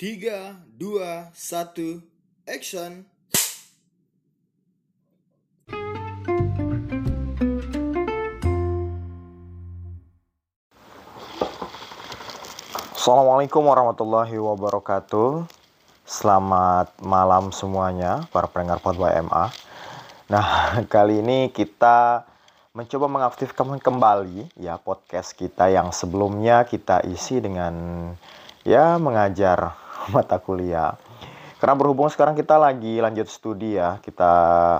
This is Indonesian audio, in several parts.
Tiga, dua, satu, action. Assalamualaikum warahmatullahi wabarakatuh Selamat malam semuanya para pendengar Podwa MA Nah kali ini kita mencoba mengaktifkan kembali ya podcast kita yang sebelumnya kita isi dengan ya mengajar mata kuliah karena berhubung sekarang kita lagi lanjut studi ya kita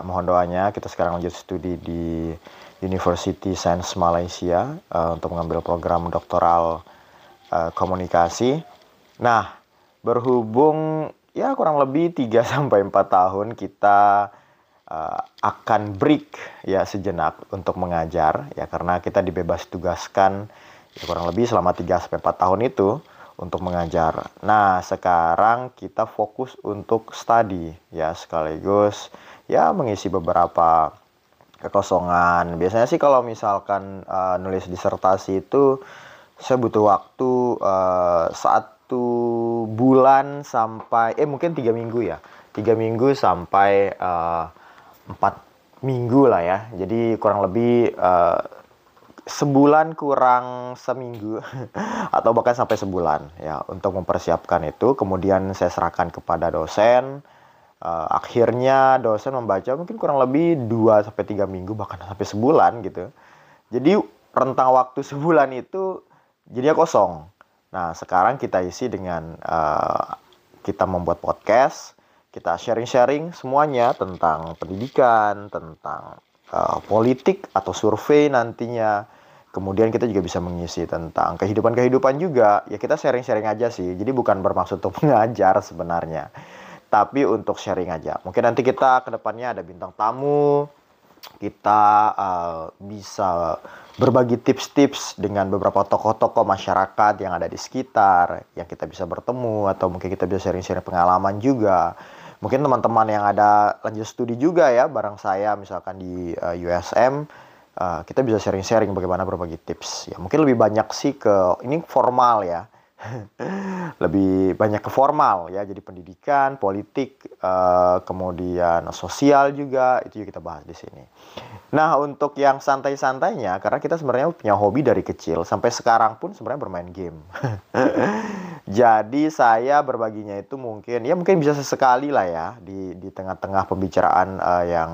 mohon doanya kita sekarang lanjut studi di University Science Malaysia uh, untuk mengambil program doktoral uh, komunikasi. Nah, berhubung ya kurang lebih 3 sampai 4 tahun kita uh, akan break ya sejenak untuk mengajar ya karena kita dibebas tugaskan ya kurang lebih selama 3 sampai 4 tahun itu untuk mengajar. Nah, sekarang kita fokus untuk study ya sekaligus ya mengisi beberapa kekosongan. Biasanya sih kalau misalkan uh, nulis disertasi itu saya butuh waktu uh, satu bulan sampai eh mungkin tiga minggu ya tiga minggu sampai uh, empat minggu lah ya jadi kurang lebih uh, sebulan kurang seminggu atau bahkan sampai sebulan ya untuk mempersiapkan itu. Kemudian saya serahkan kepada dosen. Uh, akhirnya dosen membaca mungkin kurang lebih 2 sampai tiga minggu bahkan sampai sebulan gitu. Jadi rentang waktu sebulan itu jadinya kosong. Nah sekarang kita isi dengan uh, kita membuat podcast kita sharing-sharing semuanya tentang pendidikan tentang uh, politik atau survei nantinya Kemudian kita juga bisa mengisi tentang kehidupan-kehidupan juga. Ya kita sharing-sharing aja sih. Jadi bukan bermaksud untuk mengajar sebenarnya. Tapi untuk sharing aja. Mungkin nanti kita ke depannya ada bintang tamu. Kita uh, bisa berbagi tips-tips dengan beberapa tokoh-tokoh masyarakat yang ada di sekitar. Yang kita bisa bertemu. Atau mungkin kita bisa sharing-sharing pengalaman juga. Mungkin teman-teman yang ada lanjut studi juga ya. Bareng saya misalkan di uh, USM uh, kita bisa sharing-sharing bagaimana berbagi tips. Ya mungkin lebih banyak sih ke ini formal ya. lebih banyak ke formal ya jadi pendidikan politik uh, kemudian sosial juga itu juga kita bahas di sini nah untuk yang santai-santainya karena kita sebenarnya punya hobi dari kecil sampai sekarang pun sebenarnya bermain game jadi saya berbaginya itu mungkin ya mungkin bisa sesekali lah ya di di tengah-tengah pembicaraan uh, yang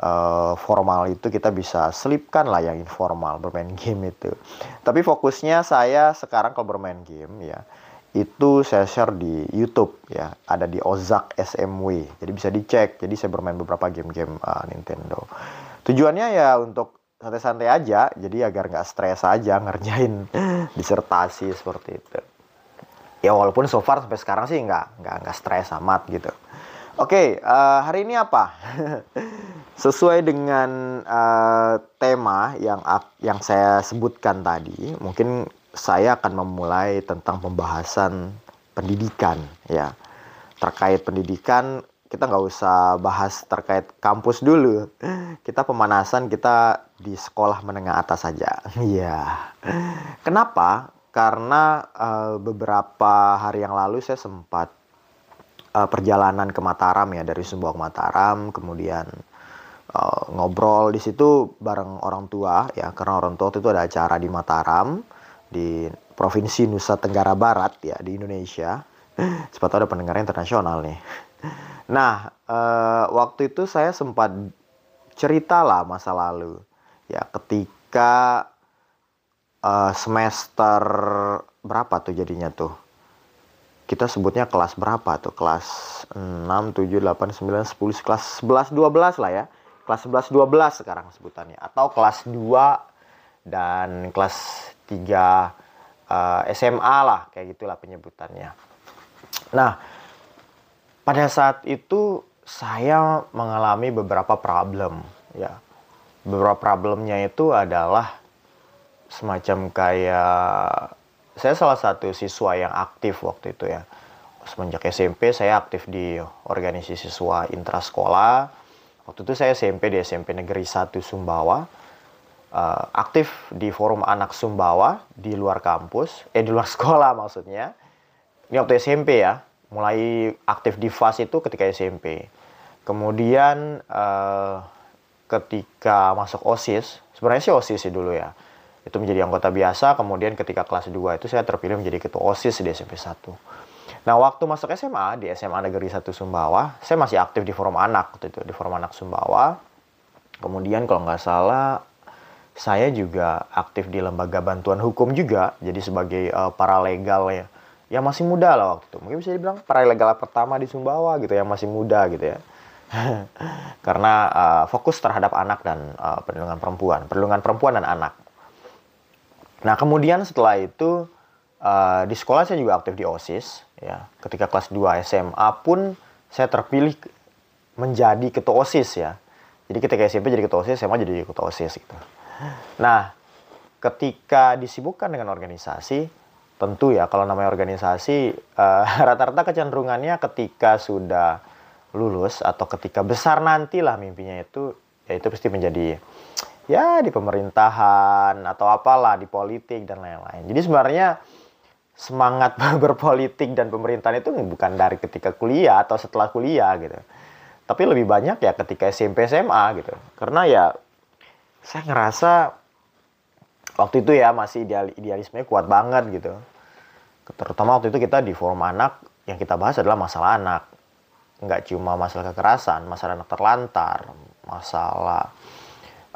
uh, formal itu kita bisa selipkan lah yang informal bermain game itu. Tapi fokusnya saya sekarang kalau bermain game ya itu saya share di YouTube ya, ada di Ozak SMW. Jadi bisa dicek. Jadi saya bermain beberapa game-game uh, Nintendo. Tujuannya ya untuk santai-santai aja, jadi agar nggak stres aja ngerjain disertasi seperti itu. Ya walaupun so far sampai sekarang sih nggak nggak nggak stres amat gitu. Oke, okay, uh, eh, hari ini apa? Sesuai dengan uh, tema yang yang saya sebutkan tadi, mungkin saya akan memulai tentang pembahasan pendidikan, ya. Terkait pendidikan, kita nggak usah bahas terkait kampus dulu. Kita pemanasan kita di sekolah menengah atas saja. Iya. Kenapa? Karena uh, beberapa hari yang lalu saya sempat uh, perjalanan ke Mataram ya dari Sumbawa ke Mataram kemudian uh, ngobrol di situ bareng orang tua ya karena orang tua itu ada acara di Mataram di provinsi Nusa Tenggara Barat ya di Indonesia tahu ada pendengar internasional nih nah uh, waktu itu saya sempat cerita lah masa lalu ya ketika uh, semester berapa tuh jadinya tuh kita sebutnya kelas berapa tuh? Kelas 6, 7, 8, 9, 10, kelas 11, 12 lah ya. Kelas 11, 12 sekarang sebutannya. Atau kelas 2 dan kelas 3 uh, SMA lah, kayak gitulah penyebutannya. Nah, pada saat itu saya mengalami beberapa problem ya. Beberapa problemnya itu adalah semacam kayak saya salah satu siswa yang aktif waktu itu ya. Semenjak SMP saya aktif di organisasi siswa intrasekolah. Waktu itu saya SMP di SMP Negeri 1 Sumbawa. Uh, aktif di forum anak Sumbawa di luar kampus, eh di luar sekolah maksudnya. ini waktu SMP ya. Mulai aktif di FAS itu ketika SMP kemudian uh, ketika masuk OSIS sebenarnya sih OSIS sih dulu ya. Itu menjadi anggota biasa. Kemudian ketika kelas 2 itu saya terpilih menjadi ketua OSIS di SMP 1 nah waktu masuk SMA di SMA Negeri 1 Sumbawa saya masih aktif di forum anak waktu itu di forum anak Sumbawa. Kemudian kalau nggak salah saya juga aktif di lembaga bantuan hukum juga jadi sebagai uh, paralegal ya. Ya masih muda lah waktu itu. Mungkin bisa dibilang paralegal pertama di Sumbawa gitu ya masih muda gitu ya. Karena uh, fokus terhadap anak dan uh, perlindungan perempuan perlindungan perempuan dan anak. Nah kemudian setelah itu uh, di sekolah saya juga aktif di osis ya. Ketika kelas 2 SMA pun saya terpilih menjadi ketua osis ya. Jadi ketika SMP jadi ketua osis SMA jadi ketua osis gitu. Nah, ketika disibukkan dengan organisasi, tentu ya kalau namanya organisasi eh, rata-rata kecenderungannya ketika sudah lulus atau ketika besar nantilah mimpinya itu ya itu pasti menjadi ya di pemerintahan atau apalah di politik dan lain-lain. Jadi sebenarnya semangat berpolitik dan pemerintahan itu bukan dari ketika kuliah atau setelah kuliah gitu. Tapi lebih banyak ya ketika SMP SMA gitu. Karena ya saya ngerasa waktu itu ya masih ideal idealismenya kuat banget gitu terutama waktu itu kita di forum anak yang kita bahas adalah masalah anak nggak cuma masalah kekerasan masalah anak terlantar masalah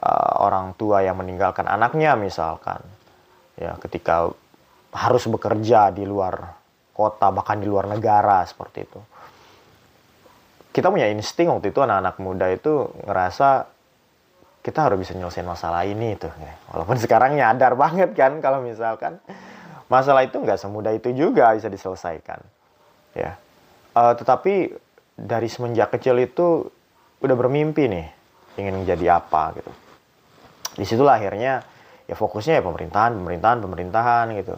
uh, orang tua yang meninggalkan anaknya misalkan ya ketika harus bekerja di luar kota bahkan di luar negara seperti itu. Kita punya insting waktu itu anak-anak muda itu ngerasa kita harus bisa nyelesain masalah ini ya. walaupun sekarang nyadar banget kan kalau misalkan masalah itu nggak semudah itu juga bisa diselesaikan ya. Uh, tetapi dari semenjak kecil itu udah bermimpi nih ingin menjadi apa gitu. Di situlah akhirnya ya fokusnya ya pemerintahan pemerintahan pemerintahan gitu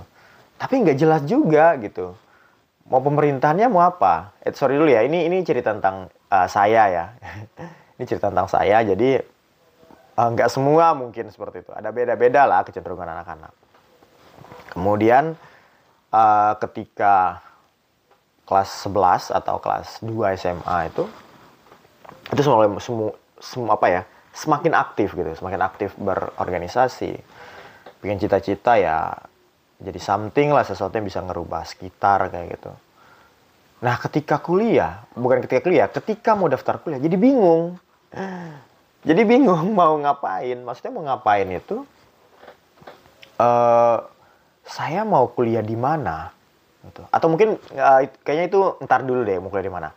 tapi nggak jelas juga gitu mau pemerintahannya mau apa eh, sorry dulu ya ini ini cerita tentang uh, saya ya ini cerita tentang saya jadi uh, semua mungkin seperti itu. Ada beda-beda lah kecenderungan anak-anak. Kemudian uh, ketika kelas 11 atau kelas 2 SMA itu itu semua semua, semua apa ya semakin aktif gitu semakin aktif berorganisasi bikin cita-cita ya jadi something lah sesuatu yang bisa ngerubah sekitar kayak gitu. Nah ketika kuliah bukan ketika kuliah ketika mau daftar kuliah jadi bingung. Jadi bingung mau ngapain. Maksudnya mau ngapain itu uh, saya mau kuliah di mana gitu. atau mungkin uh, kayaknya itu ntar dulu deh mau kuliah di mana.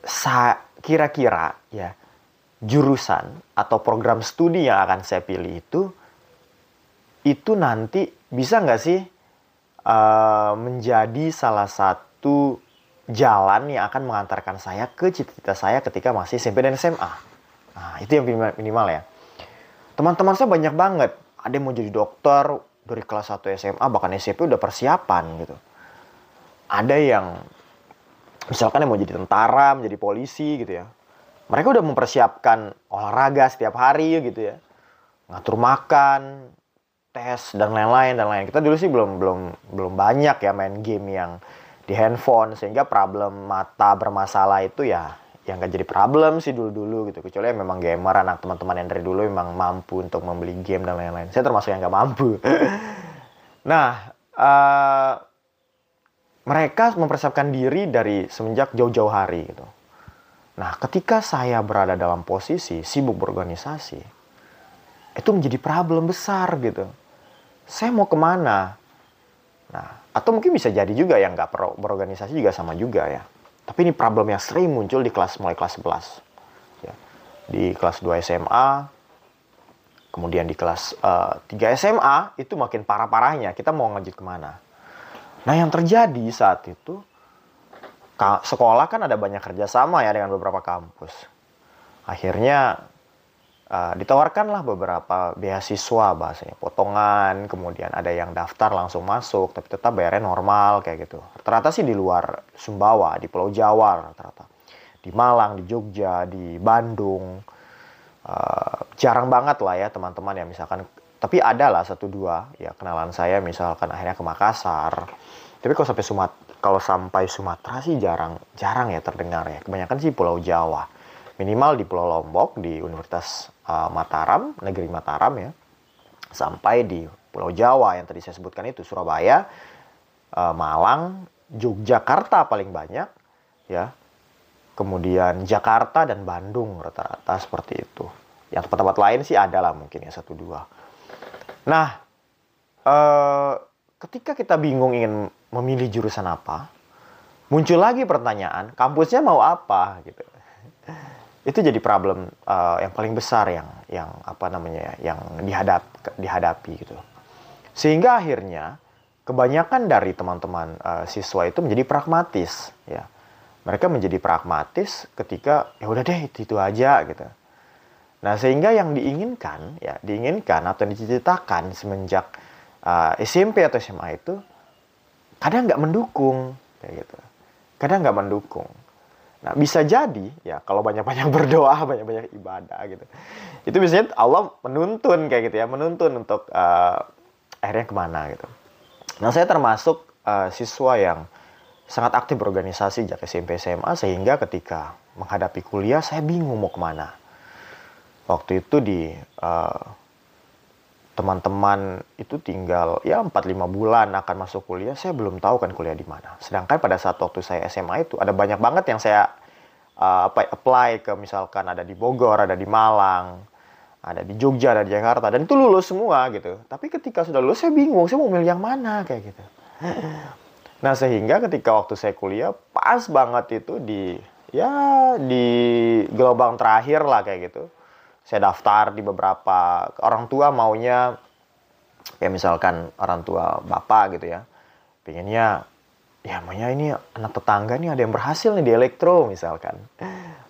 Sa kira-kira ya jurusan atau program studi yang akan saya pilih itu itu nanti bisa nggak sih uh, menjadi salah satu jalan yang akan mengantarkan saya ke cita-cita saya ketika masih SMP dan SMA Nah, itu yang minimal ya. Teman-teman saya banyak banget. Ada yang mau jadi dokter dari kelas 1 SMA, bahkan SMP udah persiapan gitu. Ada yang misalkan yang mau jadi tentara, menjadi polisi gitu ya. Mereka udah mempersiapkan olahraga setiap hari gitu ya. Ngatur makan, tes dan lain-lain dan lain. Kita dulu sih belum belum belum banyak ya main game yang di handphone sehingga problem mata bermasalah itu ya yang gak jadi problem sih dulu-dulu gitu. Kecuali memang gamer anak teman-teman yang dari dulu memang mampu untuk membeli game dan lain-lain. Saya termasuk yang gak mampu. Nah uh, mereka mempersiapkan diri dari semenjak jauh-jauh hari gitu. Nah ketika saya berada dalam posisi sibuk berorganisasi itu menjadi problem besar gitu saya mau ke mana nah atau mungkin bisa jadi juga yang nggak berorganisasi juga sama juga ya tapi ini problem yang sering muncul di kelas mulai kelas 11. Ya. Di kelas 2 SMA, kemudian di kelas uh, eh, 3 SMA, itu makin parah-parahnya. Kita mau ngejit ke mana? Nah yang terjadi saat itu, sekolah kan ada banyak kerjasama ya dengan beberapa kampus. Akhirnya uh, ditawarkanlah beberapa beasiswa bahasanya potongan kemudian ada yang daftar langsung masuk tapi tetap bayarnya normal kayak gitu ternyata sih di luar Sumbawa di Pulau Jawa rata-rata di Malang di Jogja di Bandung uh, jarang banget lah ya teman-teman ya misalkan tapi ada lah satu dua ya kenalan saya misalkan akhirnya ke Makassar Tapi kalau sampai Sumat kalau sampai Sumatera sih jarang jarang ya terdengar ya. Kebanyakan sih Pulau Jawa. Minimal di Pulau Lombok di Universitas uh, Mataram, negeri Mataram ya. Sampai di Pulau Jawa yang tadi saya sebutkan itu Surabaya, uh, Malang, Yogyakarta paling banyak ya. Kemudian Jakarta dan Bandung rata-rata seperti itu. Yang tempat-tempat lain sih ada lah mungkin ya satu dua. Nah, uh, ketika kita bingung ingin memilih jurusan apa, muncul lagi pertanyaan, kampusnya mau apa gitu. Itu jadi problem uh, yang paling besar yang yang apa namanya ya, yang dihadap dihadapi gitu. Sehingga akhirnya kebanyakan dari teman-teman uh, siswa itu menjadi pragmatis ya. Mereka menjadi pragmatis ketika ya udah deh itu, itu aja gitu. Nah, sehingga yang diinginkan ya, diinginkan atau diciptakan semenjak uh, SMP atau SMA itu kadang nggak mendukung kayak gitu kadang nggak mendukung nah bisa jadi ya kalau banyak-banyak berdoa banyak-banyak ibadah gitu itu biasanya Allah menuntun kayak gitu ya menuntun untuk uh, akhirnya ke mana gitu. Nah saya termasuk uh, siswa yang sangat aktif berorganisasi sejak SMP SMA sehingga ketika menghadapi kuliah saya bingung mau ke mana. Waktu itu di uh, teman-teman itu tinggal ya 4-5 bulan akan masuk kuliah, saya belum tahu kan kuliah di mana. Sedangkan pada saat waktu saya SMA itu ada banyak banget yang saya uh, apa apply ke misalkan ada di Bogor, ada di Malang, ada di Jogja, ada di Jakarta dan itu lulus semua gitu. Tapi ketika sudah lulus saya bingung, saya mau milih yang mana kayak gitu. Nah, sehingga ketika waktu saya kuliah pas banget itu di ya di gelombang terakhir lah kayak gitu saya daftar di beberapa orang tua maunya ya misalkan orang tua bapak gitu ya pengennya ya maunya ini anak tetangga nih ada yang berhasil nih di elektro misalkan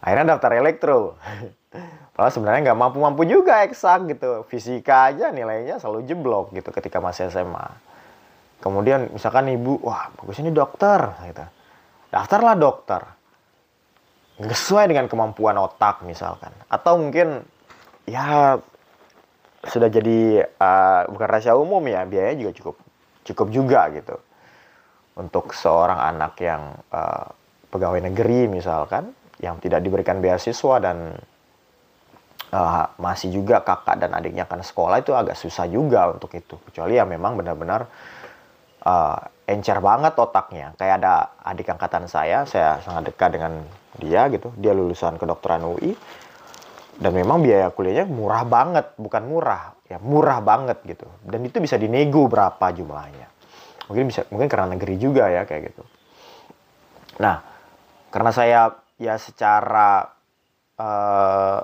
akhirnya daftar elektro Padahal sebenarnya nggak mampu-mampu juga eksak gitu. Fisika aja nilainya selalu jeblok gitu ketika masih SMA. Kemudian misalkan ibu, wah bagusnya ini dokter gitu. Daftarlah dokter. Sesuai dengan kemampuan otak misalkan. Atau mungkin ya sudah jadi uh, bukan rahasia umum ya biayanya juga cukup cukup juga gitu. Untuk seorang anak yang uh, pegawai negeri misalkan yang tidak diberikan beasiswa dan uh, masih juga kakak dan adiknya akan sekolah itu agak susah juga untuk itu. Kecuali ya memang benar-benar uh, encer banget otaknya. Kayak ada adik angkatan saya saya sangat dekat dengan dia gitu. Dia lulusan kedokteran UI dan memang biaya kuliahnya murah banget bukan murah ya murah banget gitu. Dan itu bisa dinego berapa jumlahnya. Mungkin bisa mungkin karena negeri juga ya kayak gitu. Nah karena saya ya secara uh,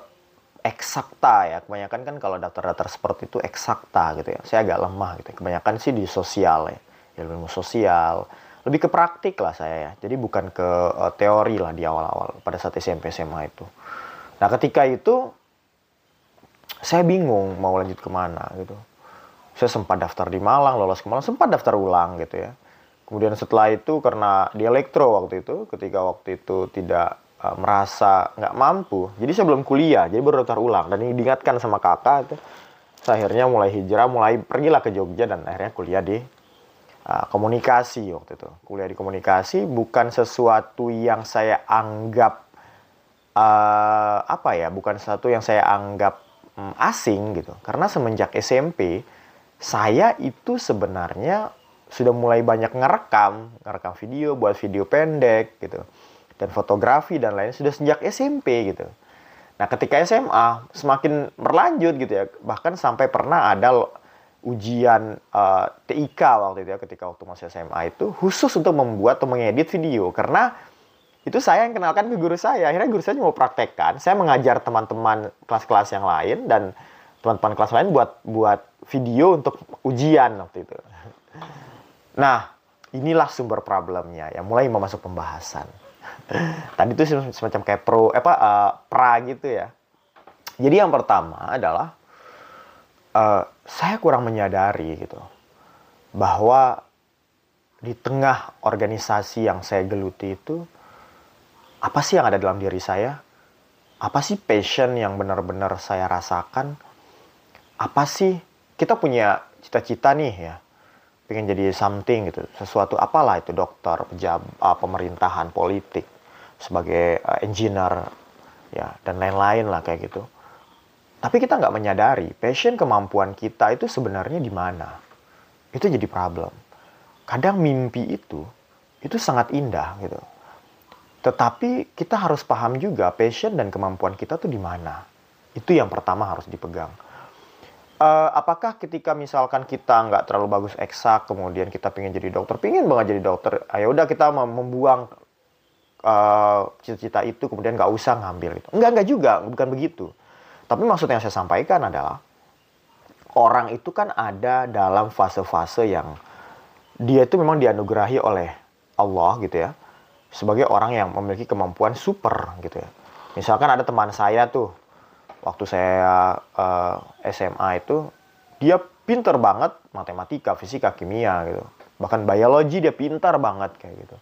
eksakta ya kebanyakan kan kalau daftar-daftar seperti itu eksakta gitu ya. Saya agak lemah gitu. Kebanyakan sih di sosial ya ilmu sosial. Lebih ke praktik lah saya ya. Jadi bukan ke uh, teori lah di awal-awal pada saat SMP SMA itu Nah ketika itu saya bingung mau lanjut ke mana gitu. Saya sempat daftar di Malang, lolos ke Malang, sempat daftar ulang gitu ya. Kemudian setelah itu karena di elektro waktu itu, ketika waktu itu tidak uh, merasa nggak mampu, jadi saya belum kuliah, jadi baru daftar ulang. Dan ini diingatkan sama kakak itu, saya akhirnya mulai hijrah, mulai pergilah ke Jogja dan akhirnya kuliah di uh, komunikasi waktu itu. Kuliah di komunikasi bukan sesuatu yang saya anggap uh, apa ya bukan satu yang saya anggap um, asing gitu. Karena semenjak SMP saya itu sebenarnya sudah mulai banyak ngerekam ngerekam video buat video pendek gitu. Dan fotografi dan lain sudah sejak SMP gitu. Nah ketika SMA semakin berlanjut gitu ya. Bahkan sampai pernah ada ujian uh, eh, TIK waktu itu ya ketika waktu masih SMA itu khusus untuk membuat atau mengedit video. Karena itu saya yang kenalkan ke guru saya. Akhirnya guru saya mau praktekkan. Saya mengajar teman-teman kelas-kelas yang lain dan teman-teman kelas lain buat buat video untuk ujian waktu itu. Nah, inilah sumber problemnya ya. Mulai mau pembahasan. Tadi itu semacam kayak pro apa uh, pra gitu ya. Jadi yang pertama adalah uh, saya kurang menyadari gitu bahwa di tengah organisasi yang saya geluti itu apa sih yang ada dalam diri saya? Apa sih passion yang benar-benar saya rasakan? Apa sih kita punya cita-cita nih ya? pengen jadi something gitu sesuatu apalah itu dokter pejabat uh, pemerintahan politik sebagai uh, engineer ya dan lain-lain lah kayak gitu tapi kita nggak menyadari passion kemampuan kita itu sebenarnya di mana itu jadi problem kadang mimpi itu itu sangat indah gitu tetapi kita harus paham juga passion dan kemampuan kita tuh di mana itu yang pertama harus dipegang uh, apakah ketika misalkan kita nggak terlalu bagus eksak, kemudian kita pengen jadi dokter, pengen banget jadi dokter, ayo ah, udah kita membuang uh, cita-cita itu, kemudian nggak usah ngambil itu. Enggak, enggak juga, bukan begitu. Tapi maksud yang saya sampaikan adalah, orang itu kan ada dalam fase-fase yang dia itu memang dianugerahi oleh Allah gitu ya, sebagai orang yang memiliki kemampuan super gitu ya. Misalkan ada teman saya tuh, waktu saya uh, eh, SMA itu dia pinter banget matematika, fisika, kimia gitu. Bahkan biologi dia pintar banget kayak gitu.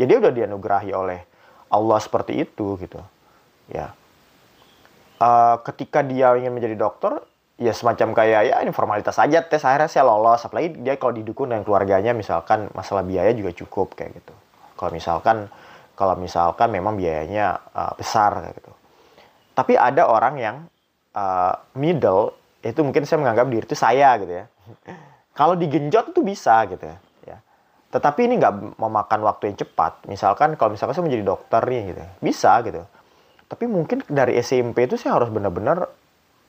Ya dia udah dianugerahi oleh Allah seperti itu gitu. Ya. Uh, ketika dia ingin menjadi dokter, ya semacam kayak ya ini formalitas saja tes akhirnya saya lolos. Apalagi dia kalau didukung dengan keluarganya misalkan masalah biaya juga cukup kayak gitu. Kalau misalkan kalau misalkan memang biayanya uh, besar gitu. Tapi ada orang yang uh, middle itu mungkin saya menganggap diri itu saya gitu ya. Kalau digenjot itu bisa gitu ya. ya. Tetapi ini nggak memakan waktu yang cepat. Misalkan kalau misalkan saya menjadi dokter nih gitu, bisa gitu. Tapi mungkin dari SMP itu saya harus benar-benar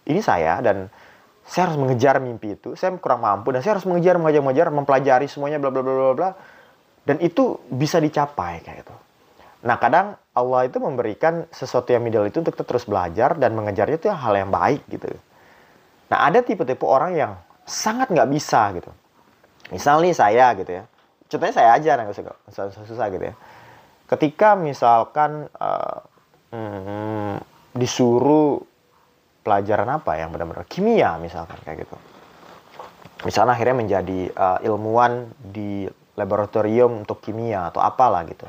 ini saya dan saya harus mengejar mimpi itu. Saya kurang mampu dan saya harus mengejar, mengejar, mengejar, mempelajari semuanya, bla bla bla bla bla. Dan itu bisa dicapai kayak gitu. Nah, kadang Allah itu memberikan sesuatu yang middle itu untuk kita terus belajar dan mengejarnya itu hal yang baik gitu. Nah, ada tipe-tipe orang yang sangat nggak bisa gitu. Misal nih saya gitu ya. Contohnya saya aja yang susah, susah, susah gitu ya. Ketika misalkan uh, hmm, disuruh pelajaran apa yang benar-benar kimia misalkan kayak gitu. Misalnya akhirnya menjadi uh, ilmuwan di laboratorium untuk kimia atau apalah gitu.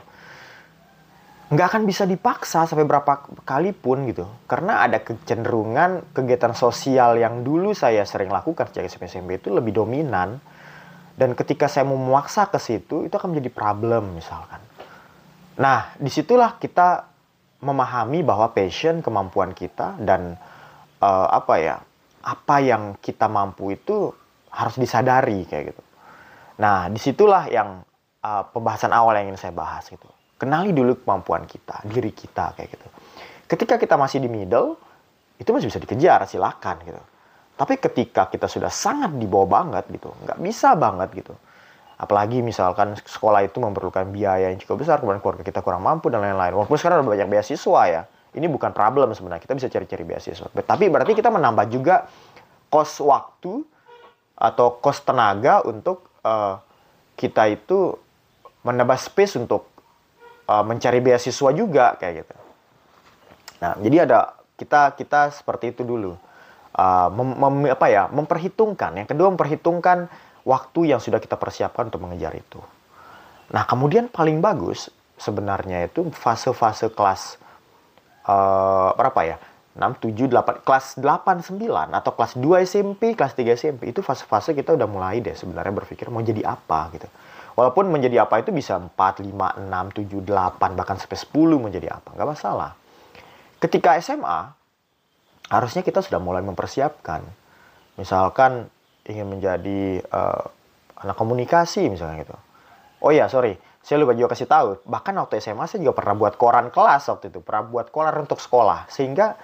Nggak akan bisa dipaksa sampai berapa kali pun gitu. Karena ada kecenderungan kegiatan sosial yang dulu saya sering lakukan sejak SMP SMP itu lebih dominan. Dan ketika saya mau memaksa ke situ itu akan menjadi problem misalkan. Nah di situlah kita memahami bahwa passion kemampuan kita dan uh, apa ya apa yang kita mampu itu harus disadari kayak gitu nah di situlah yang uh, pembahasan awal yang ingin saya bahas gitu Kenali dulu kemampuan kita, diri kita kayak gitu. Ketika kita masih di middle, itu masih bisa dikejar, silakan gitu. Tapi ketika kita sudah sangat di bawah banget gitu, nggak bisa banget gitu. Apalagi misalkan sekolah itu memerlukan biaya yang cukup besar, kemudian keluarga kita kurang mampu dan lain-lain. Walaupun sekarang ada banyak beasiswa ya, ini bukan problem sebenarnya. Kita bisa cari-cari beasiswa. Tapi berarti kita menambah juga kos waktu atau kos tenaga untuk uh, kita itu menambah space untuk uh, mencari beasiswa juga kayak gitu. Nah, jadi ada kita kita seperti itu dulu. Uh, mem, mem, apa ya memperhitungkan yang kedua memperhitungkan waktu yang sudah kita persiapkan untuk mengejar itu nah kemudian paling bagus sebenarnya itu fase-fase kelas uh, berapa ya 6, 7, 8, kelas 8, 9 atau kelas 2 SMP, kelas 3 SMP itu fase-fase kita udah mulai deh sebenarnya berpikir mau jadi apa gitu Walaupun menjadi apa itu bisa 4, 5, 6, 7, 8, bahkan sampai 10 menjadi apa. Nggak masalah. Ketika SMA, harusnya kita sudah mulai mempersiapkan. Misalkan ingin menjadi uh, anak komunikasi misalnya gitu. Oh ya, sorry. Saya lupa juga kasih tahu. Bahkan waktu SMA saya juga pernah buat koran kelas waktu itu. Pernah buat koran untuk sekolah. Sehingga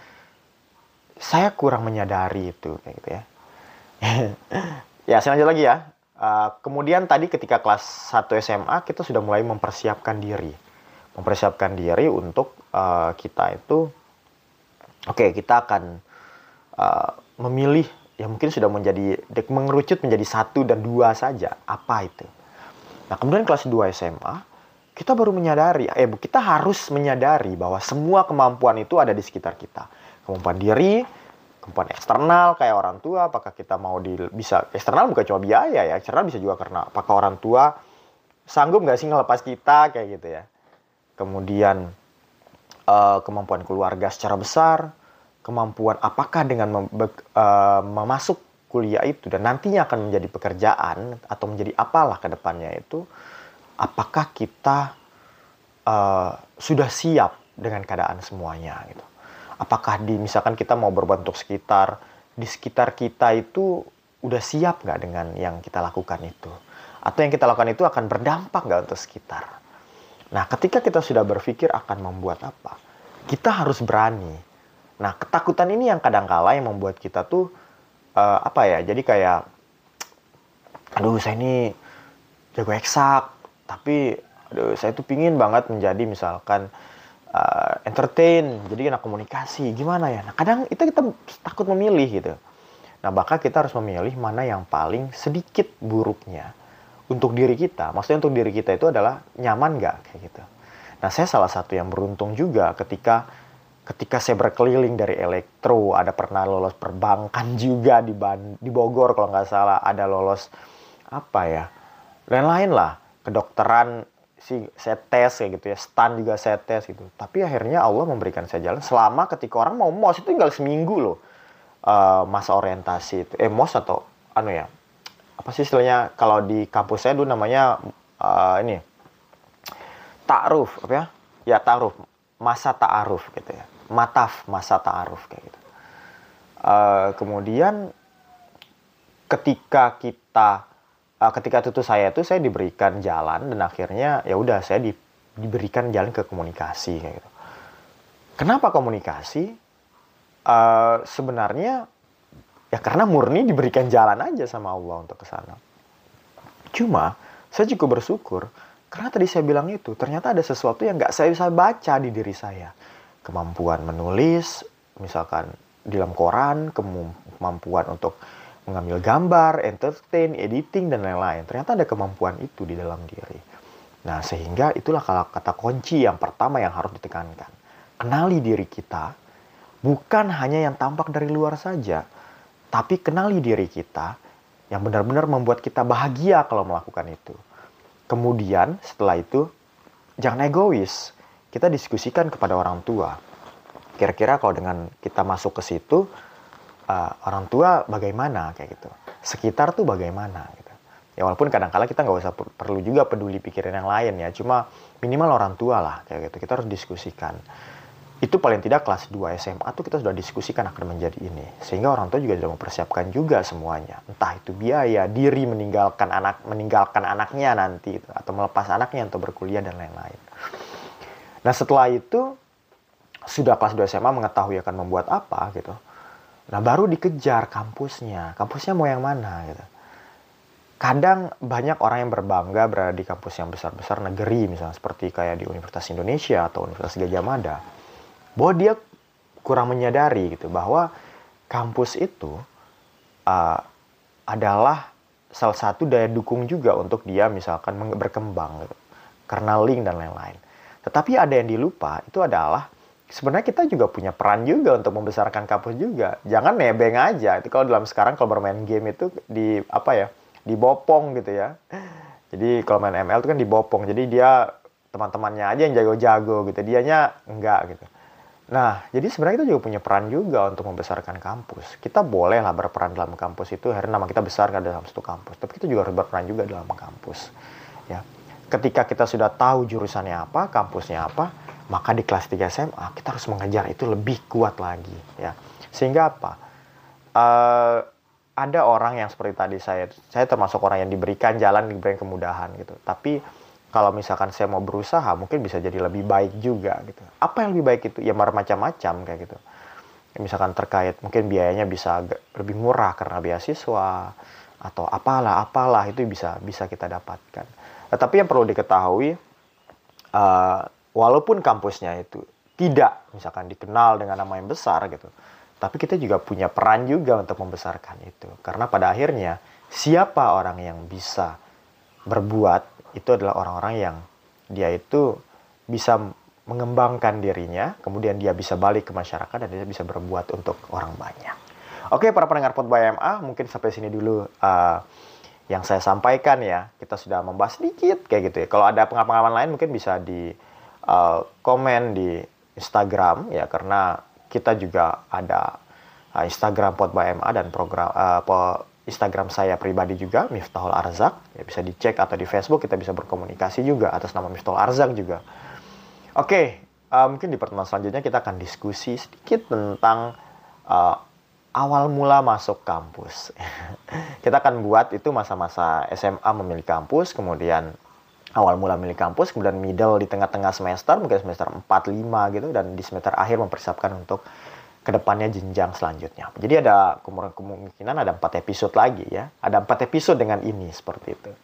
saya kurang menyadari itu. Kayak gitu ya. ya, saya lanjut lagi ya. Uh, kemudian tadi ketika kelas 1 SMA kita sudah mulai mempersiapkan diri. Mempersiapkan diri untuk uh, kita itu oke, okay, kita akan uh, memilih yang mungkin sudah menjadi mengerucut menjadi satu dan dua saja. Apa itu? Nah, kemudian kelas 2 SMA kita baru menyadari, eh kita harus menyadari bahwa semua kemampuan itu ada di sekitar kita. Kemampuan diri, kemampuan eksternal kayak orang tua apakah kita mau di bisa eksternal bukan cuma biaya ya eksternal bisa juga karena apakah orang tua sanggup nggak sih ngelepas kita kayak gitu ya kemudian uh, kemampuan keluarga secara besar kemampuan apakah dengan mem uh, memasuk kuliah itu dan nantinya akan menjadi pekerjaan atau menjadi apalah ke depannya itu apakah kita uh, sudah siap dengan keadaan semuanya gitu. Apakah di misalkan kita mau berbuat untuk sekitar di sekitar kita itu udah siap nggak dengan yang kita lakukan itu? Atau yang kita lakukan itu akan berdampak nggak untuk sekitar? Nah, ketika kita sudah berpikir akan membuat apa, kita harus berani. Nah, ketakutan ini yang kadang-kala yang membuat kita tuh uh, apa ya? Jadi kayak, aduh saya ini jago eksak, tapi aduh saya tuh pingin banget menjadi misalkan uh, entertain, jadi anak komunikasi, gimana ya? Nah, kadang itu kita takut memilih gitu. Nah, maka kita harus memilih mana yang paling sedikit buruknya untuk diri kita. Maksudnya untuk diri kita itu adalah nyaman nggak kayak gitu. Nah, saya salah satu yang beruntung juga ketika ketika saya berkeliling dari elektro, ada pernah lolos perbankan juga di Ban di Bogor kalau nggak salah, ada lolos apa ya, lain-lain lah, kedokteran si saya tes kayak gitu ya stand juga saya tes gitu. Tapi akhirnya Allah memberikan saya jalan selama ketika orang mau mos itu tinggal seminggu loh uh, masa orientasi itu. Eh mos atau anu ya apa sih istilahnya kalau di kampus saya dulu namanya uh, ini ta'ruf apa ya? Ya ta'ruf masa ta'aruf gitu ya mataf masa ta'aruf kayak gitu. Uh, kemudian ketika kita uh, ketika itu saya itu saya diberikan jalan dan akhirnya ya udah saya di, diberikan jalan ke komunikasi kayak gitu. Kenapa komunikasi? Uh, sebenarnya ya karena murni diberikan jalan aja sama Allah untuk ke sana. Cuma saya cukup bersyukur karena tadi saya bilang itu ternyata ada sesuatu yang nggak saya bisa baca di diri saya. Kemampuan menulis, misalkan di dalam koran, kemampuan untuk mengambil gambar, entertain, editing, dan lain-lain. Ternyata ada kemampuan itu di dalam diri. Nah, sehingga itulah kata kunci yang pertama yang harus ditekankan. Kenali diri kita, bukan hanya yang tampak dari luar saja, tapi kenali diri kita yang benar-benar membuat kita bahagia kalau melakukan itu. Kemudian, setelah itu, jangan egois. Kita diskusikan kepada orang tua. Kira-kira kalau dengan kita masuk ke situ, uh, orang tua bagaimana? Kayak gitu. Sekitar tuh bagaimana? Gitu. Ya walaupun kadang-kala kita nggak usah perlu juga peduli pikiran yang lain ya cuma minimal orang tua lah kayak gitu. Kita harus diskusikan. Itu paling tidak kelas 2 SMA tuh kita sudah diskusikan akan menjadi ini. Sehingga orang tua juga sudah mempersiapkan juga semuanya. Entah itu biaya diri meninggalkan anak meninggalkan anaknya nanti atau melepas anaknya untuk berkuliah dan lain-lain. Nah setelah itu sudah kelas 2 SMA mengetahui akan membuat apa gitu Nah baru dikejar kampusnya, kampusnya mau yang mana gitu. Kadang banyak orang yang berbangga berada di kampus yang besar-besar negeri misalnya seperti kayak di Universitas Indonesia atau Universitas Gajah Mada. Bahwa dia kurang menyadari gitu bahwa kampus itu uh, adalah salah satu daya dukung juga untuk dia misalkan berkembang gitu. Karena link dan lain-lain. Tetapi ada yang dilupa itu adalah sebenarnya kita juga punya peran juga untuk membesarkan kampus juga. Jangan nebeng aja. Itu kalau dalam sekarang kalau bermain game itu di apa ya? Dibopong gitu ya. Jadi kalau main ML itu kan dibopong. Jadi dia teman-temannya aja yang jago-jago gitu. Dianya enggak gitu. Nah, jadi sebenarnya kita juga punya peran juga untuk membesarkan kampus. Kita boleh lah berperan dalam kampus itu, karena nama kita besar kan dalam satu kampus. Tapi kita juga harus berperan juga dalam kampus. Ya, ketika kita sudah tahu jurusannya apa, kampusnya apa, maka di kelas 3 SMA kita harus mengejar itu lebih kuat lagi ya. Sehingga apa? Uh, ada orang yang seperti tadi saya saya termasuk orang yang diberikan jalan diberikan kemudahan gitu. Tapi kalau misalkan saya mau berusaha mungkin bisa jadi lebih baik juga gitu. Apa yang lebih baik itu? Ya macam-macam kayak gitu. Ya, misalkan terkait mungkin biayanya bisa lebih murah karena beasiswa atau apalah apalah itu bisa bisa kita dapatkan. Tetapi yang perlu diketahui uh, walaupun kampusnya itu tidak misalkan dikenal dengan nama yang besar gitu tapi kita juga punya peran juga untuk membesarkan itu. Karena pada akhirnya siapa orang yang bisa berbuat itu adalah orang-orang yang dia itu bisa mengembangkan dirinya kemudian dia bisa balik ke masyarakat dan dia bisa berbuat untuk orang banyak. Oke para pendengar pot MA mungkin sampai sini dulu uh, yang saya sampaikan ya. Kita sudah membahas sedikit kayak gitu ya. Kalau ada pengalaman lain mungkin bisa di uh, komen di Instagram ya karena kita juga ada uh, Instagram Potba MA dan program uh, Instagram saya pribadi juga Miftahul Arzak. Ya bisa dicek atau di Facebook kita bisa berkomunikasi juga atas nama Miftahul Arzak juga. Oke okay, uh, mungkin di pertemuan selanjutnya kita akan diskusi sedikit tentang uh, awal mula masuk kampus. Kita akan buat itu masa-masa SMA memilih kampus kemudian awal mula milik kampus, kemudian middle di tengah-tengah semester, mungkin semester 4, 5 gitu, dan di semester akhir mempersiapkan untuk ke depannya jenjang selanjutnya. Jadi ada kemungkinan ada empat episode lagi ya. Ada empat episode dengan ini seperti itu.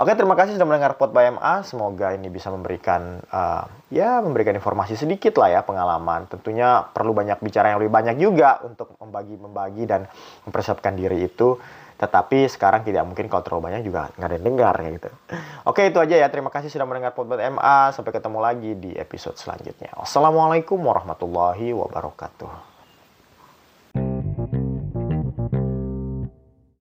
Oke, terima kasih sudah mendengar Pot by MA. Semoga ini bisa memberikan uh, ya memberikan informasi sedikit lah ya pengalaman. Tentunya perlu banyak bicara yang lebih banyak juga untuk membagi-membagi dan mempersiapkan diri itu. Tetapi sekarang tidak mungkin kalau terlalu banyak juga nggak ada yang dengar kayak gitu. Oke itu aja ya. Terima kasih sudah mendengar Potbot MA. Sampai ketemu lagi di episode selanjutnya. Wassalamualaikum warahmatullahi wabarakatuh.